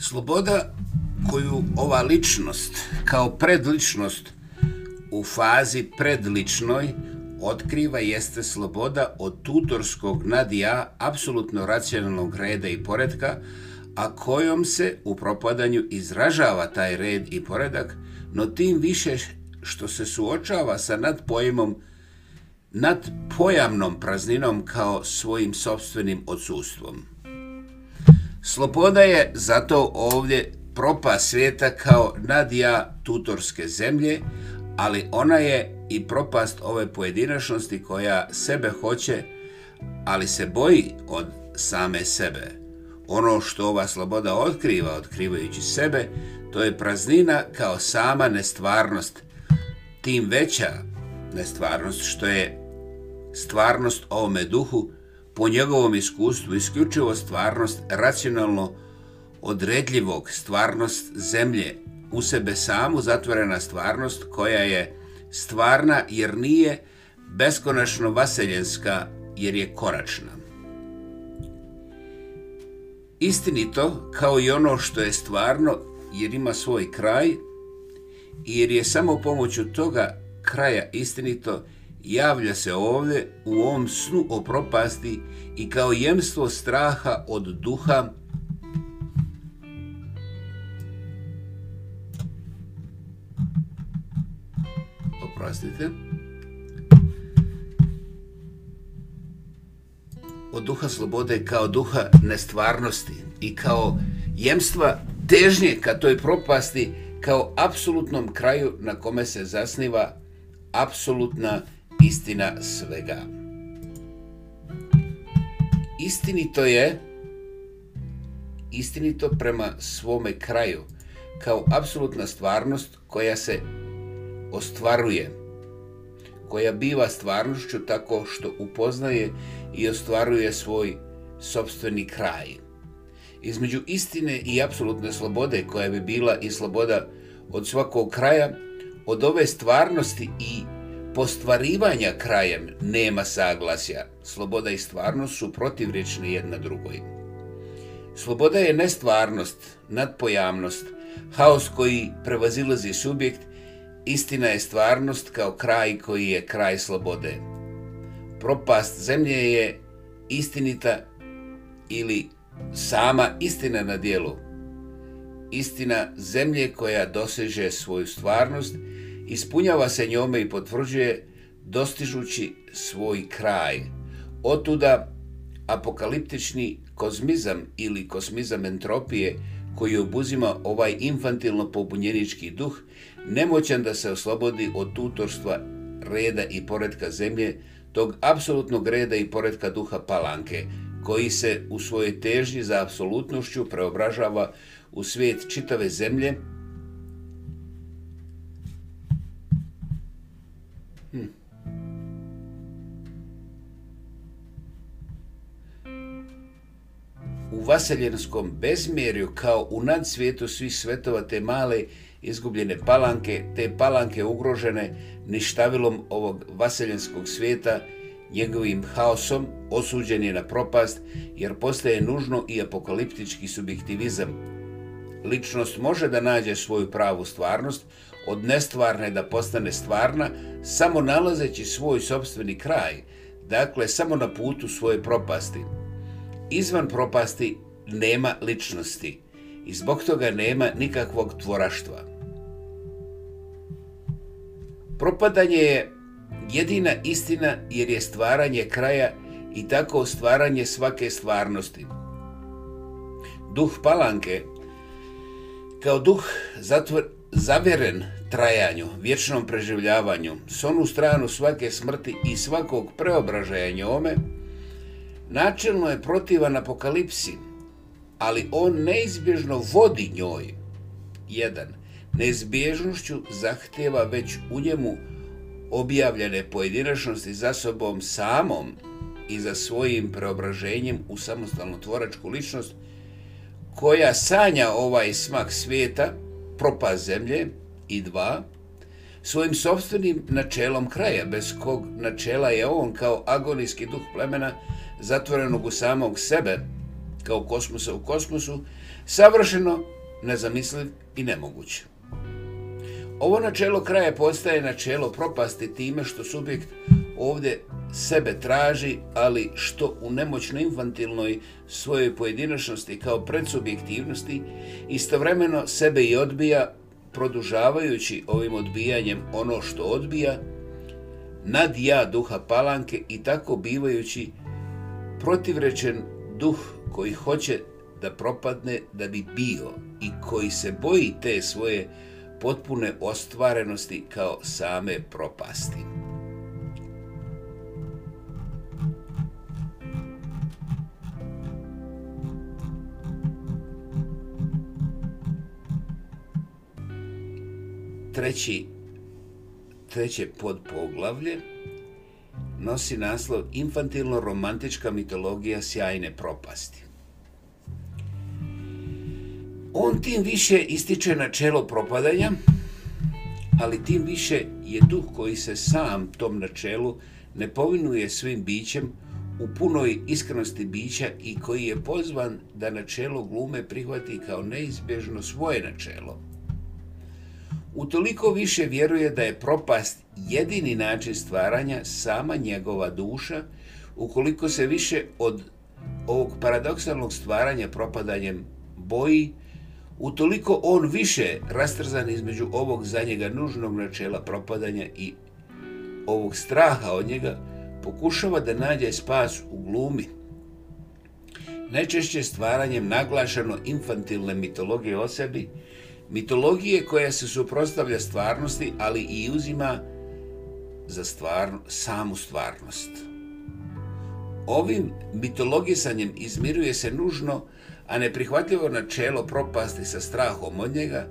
Sloboda koju ova ličnost kao predličnost u fazi predličnoj otkriva jeste sloboda od tutorskog nadija apsolutno racionalnog reda i poredka, a kojom se u propadanju izražava taj red i poredak, no tim više što se suočava sa nadpojmom nad pojamnom prazninom kao svojim sobstvenim odsustvom. Sloboda je zato ovdje propa svijeta kao nadija tutorske zemlje, ali ona je i propast ove pojedinačnosti koja sebe hoće, ali se boji od same sebe. Ono što ova sloboda otkriva, otkrivajući sebe, to je praznina kao sama nestvarnost, tim veća nestvarnost što je stvarnost ovome duhu, po njegovom iskustvu isključivo stvarnost racionalno odredljivog stvarnost zemlje u sebe samu zatvorena stvarnost koja je stvarna jer nije beskonačno vaseljenska jer je koračna. Istinito kao i ono što je stvarno jer ima svoj kraj jer je samo pomoću toga kraja istinito jer javlja se ovdje u ovom snu o propasti i kao jemstvo straha od duha oprostite od duha slobode kao duha nestvarnosti i kao jemstva težnje ka toj propasti kao apsolutnom kraju na kome se zasniva apsolutna istina svega. Istinito je istinito prema svome kraju kao apsolutna stvarnost koja se ostvaruje koja biva stvarnošću tako što upoznaje i ostvaruje svoj sobstveni kraj. Između istine i apsolutne slobode koja bi bila i sloboda od svakog kraja, od ove stvarnosti i postvarivanja krajem nema saglasja. Sloboda i stvarnost su protivrečni jedna drugoj. Sloboda je nestvarnost, nadpojavnost, haos koji prevazilazi subjekt, istina je stvarnost kao kraj koji je kraj slobode. Propast zemlje je istinita ili sama istina na dijelu. Istina zemlje koja doseže svoju stvarnost – ispunjava se njome i potvrđuje dostižući svoj kraj. Otuda apokaliptični kozmizam ili kozmizam entropije koji obuzima ovaj infantilno pobunjenički duh nemoćan da se oslobodi od tutorstva reda i poredka zemlje tog apsolutnog reda i poredka duha palanke koji se u svojoj težnji za apsolutnošću preobražava u svijet čitave zemlje u vaseljenskom bezmjerju kao u nadsvijetu svih svetova te male izgubljene palanke, te palanke ugrožene ništavilom ovog vaseljenskog svijeta, njegovim haosom, osuđen je na propast, jer postaje nužno i apokaliptički subjektivizam. Ličnost može da nađe svoju pravu stvarnost, od nestvarne da postane stvarna, samo nalazeći svoj sobstveni kraj, dakle samo na putu svoje propasti – izvan propasti nema ličnosti i zbog toga nema nikakvog tvoraštva. Propadanje je jedina istina jer je stvaranje kraja i tako stvaranje svake stvarnosti. Duh palanke kao duh zatvor, zaveren trajanju, vječnom preživljavanju, s onu stranu svake smrti i svakog preobražaja njome, ome, načelno je protivan apokalipsi, ali on neizbježno vodi njoj. 1. Neizbježnošću zahtjeva već u njemu objavljene pojedinačnosti za sobom samom i za svojim preobraženjem u samostalnu tvoračku ličnost koja sanja ovaj smak svijeta, propa zemlje i dva, svojim sobstvenim načelom kraja, bez kog načela je on kao agonijski duh plemena zatvorenog u samog sebe, kao kosmosa u kosmosu, savršeno nezamisliv i nemoguć. Ovo načelo kraja postaje načelo propasti time što subjekt ovdje sebe traži, ali što u nemoćnoj infantilnoj svojoj pojedinačnosti kao predsubjektivnosti istovremeno sebe i odbija, produžavajući ovim odbijanjem ono što odbija, nad ja duha palanke i tako bivajući protivrečen duh koji hoće da propadne da bi bio i koji se boji te svoje potpune ostvarenosti kao same propasti. Treći, treće podpoglavlje nosi naslov Infantilno-romantička mitologija sjajne propasti. On tim više ističe načelo propadanja, ali tim više je duh koji se sam tom načelu ne povinuje svim bićem u punoj iskrenosti bića i koji je pozvan da načelo glume prihvati kao neizbježno svoje načelo, utoliko više vjeruje da je propast jedini način stvaranja sama njegova duša, ukoliko se više od ovog paradoksalnog stvaranja propadanjem boji, utoliko on više rastrzan između ovog za njega nužnog načela propadanja i ovog straha od njega, pokušava da nađe spas u glumi. Najčešće stvaranjem naglašano infantilne mitologije o sebi, mitologije koja se suprostavlja stvarnosti, ali i uzima za stvarno, samu stvarnost. Ovim mitologisanjem izmiruje se nužno, a neprihvatljivo načelo propasti sa strahom od njega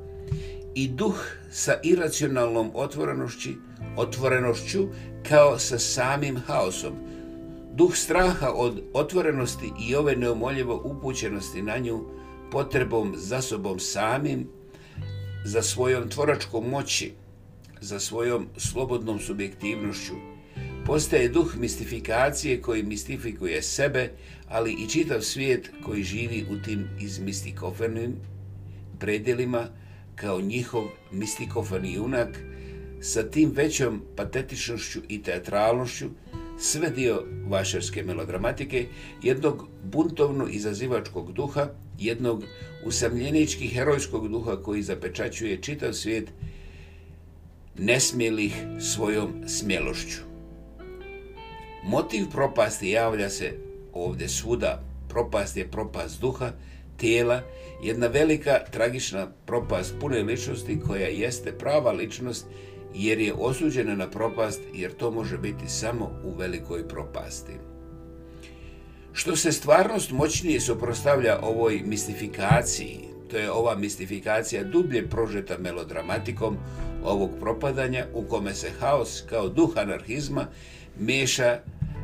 i duh sa iracionalnom otvorenošći, otvorenošću kao sa samim haosom. Duh straha od otvorenosti i ove neomoljivo upućenosti na nju potrebom za sobom samim za svojom tvoračkom moći, za svojom slobodnom subjektivnošću, postaje duh mistifikacije koji mistifikuje sebe, ali i čitav svijet koji živi u tim izmistikofernim predjelima kao njihov mistikofani junak, sa tim većom patetičnošću i teatralnošću, sve dio vašarske melodramatike, jednog buntovno izazivačkog duha, jednog usamljenički herojskog duha koji zapečaćuje čitav svijet nesmjelih svojom smjelošću. Motiv propasti javlja se ovdje svuda. Propast je propast duha, tijela, jedna velika tragična propast pune ličnosti koja jeste prava ličnost jer je osuđena na propast jer to može biti samo u velikoj propasti. Što se stvarnost moćnije suprostavlja ovoj mistifikaciji, to je ova mistifikacija dublje prožeta melodramatikom ovog propadanja u kome se haos kao duh anarhizma miješa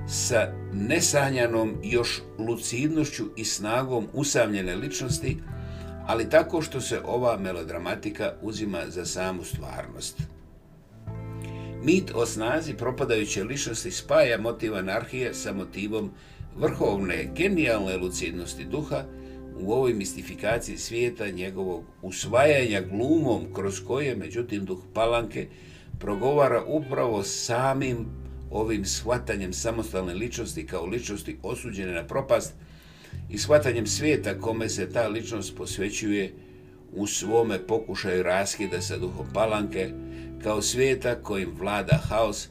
sa nesanjanom još lucidnošću i snagom usamljene ličnosti, ali tako što se ova melodramatika uzima za samu stvarnost. Mit o snazi propadajuće ličnosti spaja motiv anarhije sa motivom vrhovne, genijalne lucidnosti duha u ovoj mistifikaciji svijeta njegovog usvajanja glumom kroz koje, međutim, duh palanke progovara upravo samim ovim shvatanjem samostalne ličnosti kao ličnosti osuđene na propast i shvatanjem svijeta kome se ta ličnost posvećuje u svome pokušaju raskida sa duhom palanke kao svijeta kojim vlada haos,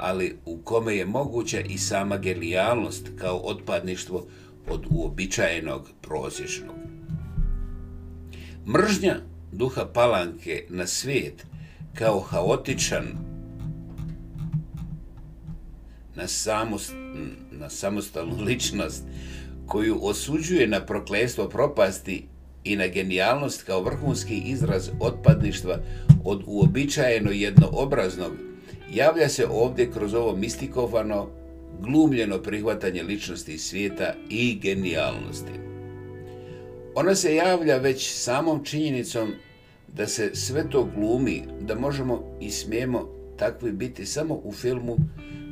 ali u kome je moguća i sama genijalnost kao otpadništvo od uobičajenog prozježnog. Mržnja duha palanke na svijet kao haotičan na, samost, na samostalnu ličnost koju osuđuje na proklestvo propasti i na genijalnost kao vrhunski izraz otpadništva od uobičajeno jednoobraznog javlja se ovdje kroz ovo mistikofano, glumljeno prihvatanje ličnosti svijeta i genijalnosti. Ona se javlja već samom činjenicom da se sve to glumi, da možemo i smijemo takvi biti samo u filmu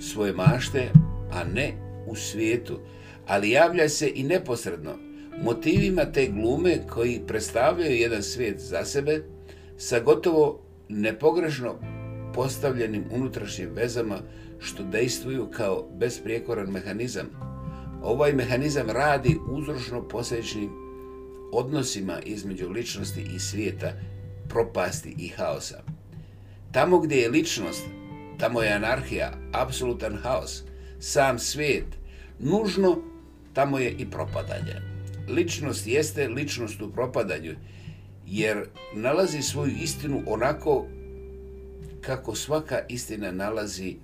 svoje mašte, a ne u svijetu, ali javlja se i neposredno motivima te glume koji predstavljaju jedan svijet za sebe sa gotovo nepogrešno postavljenim unutrašnjim vezama što dejstvuju kao besprijekoran mehanizam. Ovaj mehanizam radi uzročno posljedičnim odnosima između ličnosti i svijeta, propasti i haosa. Tamo gdje je ličnost, tamo je anarhija, apsolutan haos, sam svijet, nužno tamo je i propadanje. Ličnost jeste ličnost u propadanju, jer nalazi svoju istinu onako kako svaka istina nalazi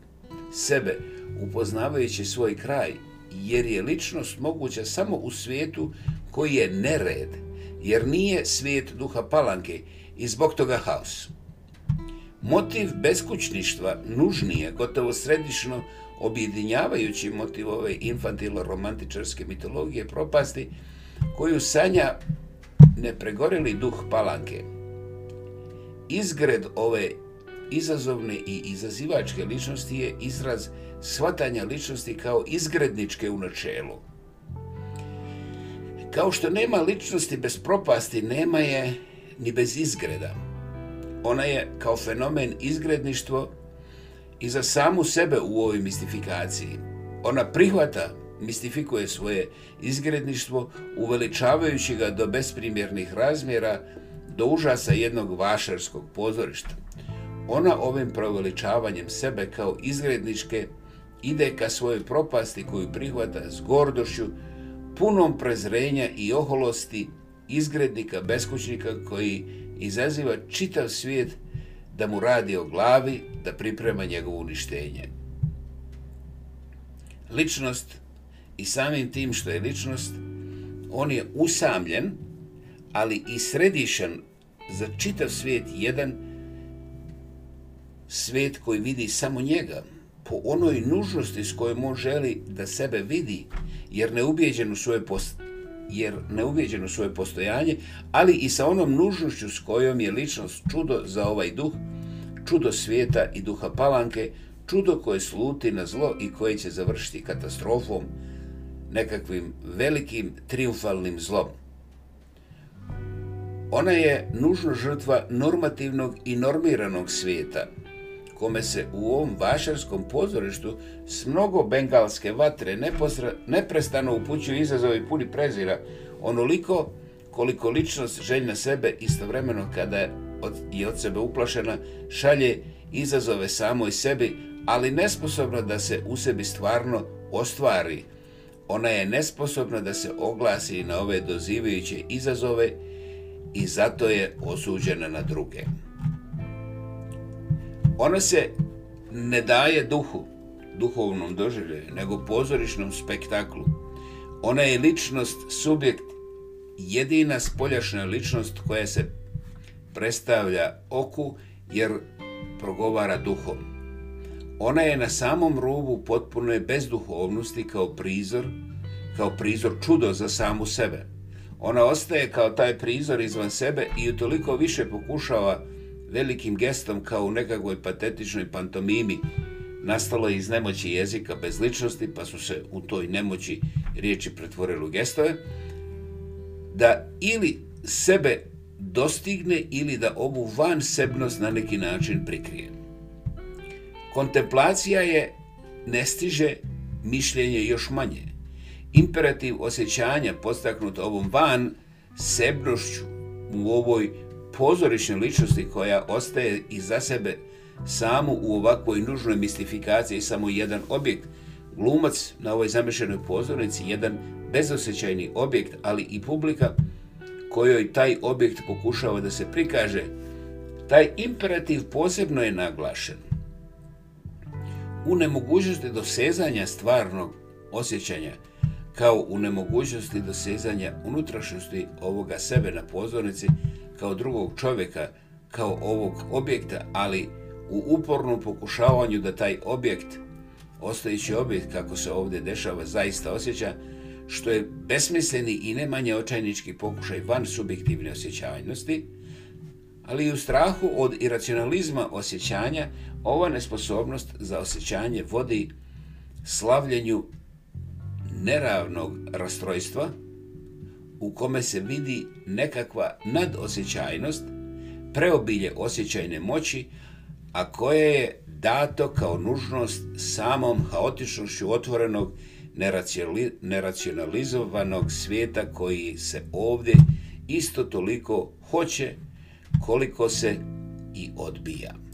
sebe upoznavajući svoj kraj, jer je ličnost moguća samo u svijetu koji je nered, jer nije svijet duha palanke i zbog toga haos. Motiv beskućništva nužnije, gotovo središno objedinjavajući motiv ove infantilo-romantičarske mitologije propasti, koju sanja nepregorili duh palanke. Izgred ove izazovne i izazivačke ličnosti je izraz svatanja ličnosti kao izgredničke u načelu. Kao što nema ličnosti bez propasti, nema je ni bez izgreda. Ona je kao fenomen izgredništvo i za samu sebe u ovoj mistifikaciji. Ona prihvata, mistifikuje svoje izgredništvo, uveličavajući ga do besprimjernih razmjera, do užasa jednog vašarskog pozorišta ona ovim proveličavanjem sebe kao izgredničke ide ka svojoj propasti koju prihvata s gordošću, punom prezrenja i oholosti izgrednika, beskućnika koji izaziva čitav svijet da mu radi o glavi, da priprema njegovo uništenje. Ličnost i samim tim što je ličnost, on je usamljen, ali i središan za čitav svijet jedan, svet koji vidi samo njega, po onoj nužnosti s kojom on želi da sebe vidi, jer neubjeđen u svoje post jer neubjeđen u svoje postojanje, ali i sa onom nužnošću s kojom je ličnost čudo za ovaj duh, čudo svijeta i duha palanke, čudo koje sluti na zlo i koje će završiti katastrofom, nekakvim velikim triumfalnim zlom. Ona je nužno žrtva normativnog i normiranog svijeta, kome se u ovom vašarskom pozorištu s mnogo bengalske vatre neposre, neprestano upućuju izazove puni prezira, onoliko koliko ličnost željna sebe istovremeno kada je od, i od sebe uplašena, šalje izazove samoj sebi, ali nesposobna da se u sebi stvarno ostvari. Ona je nesposobna da se oglasi na ove dozivajuće izazove i zato je osuđena na druge ona se ne daje duhu, duhovnom doživljaju, nego pozorišnom spektaklu. Ona je ličnost, subjekt, jedina spoljašna ličnost koja se predstavlja oku jer progovara duhom. Ona je na samom rubu potpuno bez duhovnosti kao prizor, kao prizor čudo za samu sebe. Ona ostaje kao taj prizor izvan sebe i utoliko više pokušava uh, velikim gestom kao u nekakvoj patetičnoj pantomimi nastalo je iz nemoći jezika bez ličnosti, pa su se u toj nemoći riječi pretvorili u gestove, da ili sebe dostigne ili da ovu van sebnost na neki način prikrije. Kontemplacija je ne stiže mišljenje još manje. Imperativ osjećanja postaknut ovom van sebnošću u ovoj pozorišne ličnosti koja ostaje iza sebe samo u ovakvoj nužnoj mistifikaciji samo jedan objekt. Glumac na ovoj zamešenoj pozornici, jedan bezosećajni objekt, ali i publika kojoj taj objekt pokušava da se prikaže, taj imperativ posebno je naglašen. U nemogućnosti dosezanja stvarnog osjećanja, kao u nemogućnosti dosezanja unutrašnosti ovoga sebe na pozornici, kao drugog čovjeka, kao ovog objekta, ali u upornom pokušavanju da taj objekt, ostajući objekt kako se ovdje dešava, zaista osjeća, što je besmisleni i nemanje očajnički pokušaj van subjektivne osjećajnosti, ali i u strahu od iracionalizma osjećanja, ova nesposobnost za osjećanje vodi slavljenju neravnog rastrojstva, u kome se vidi nekakva nadosjećajnost, preobilje osjećajne moći, a koje je dato kao nužnost samom haotičnošću otvorenog neracionalizovanog svijeta koji se ovdje isto toliko hoće koliko se i odbija.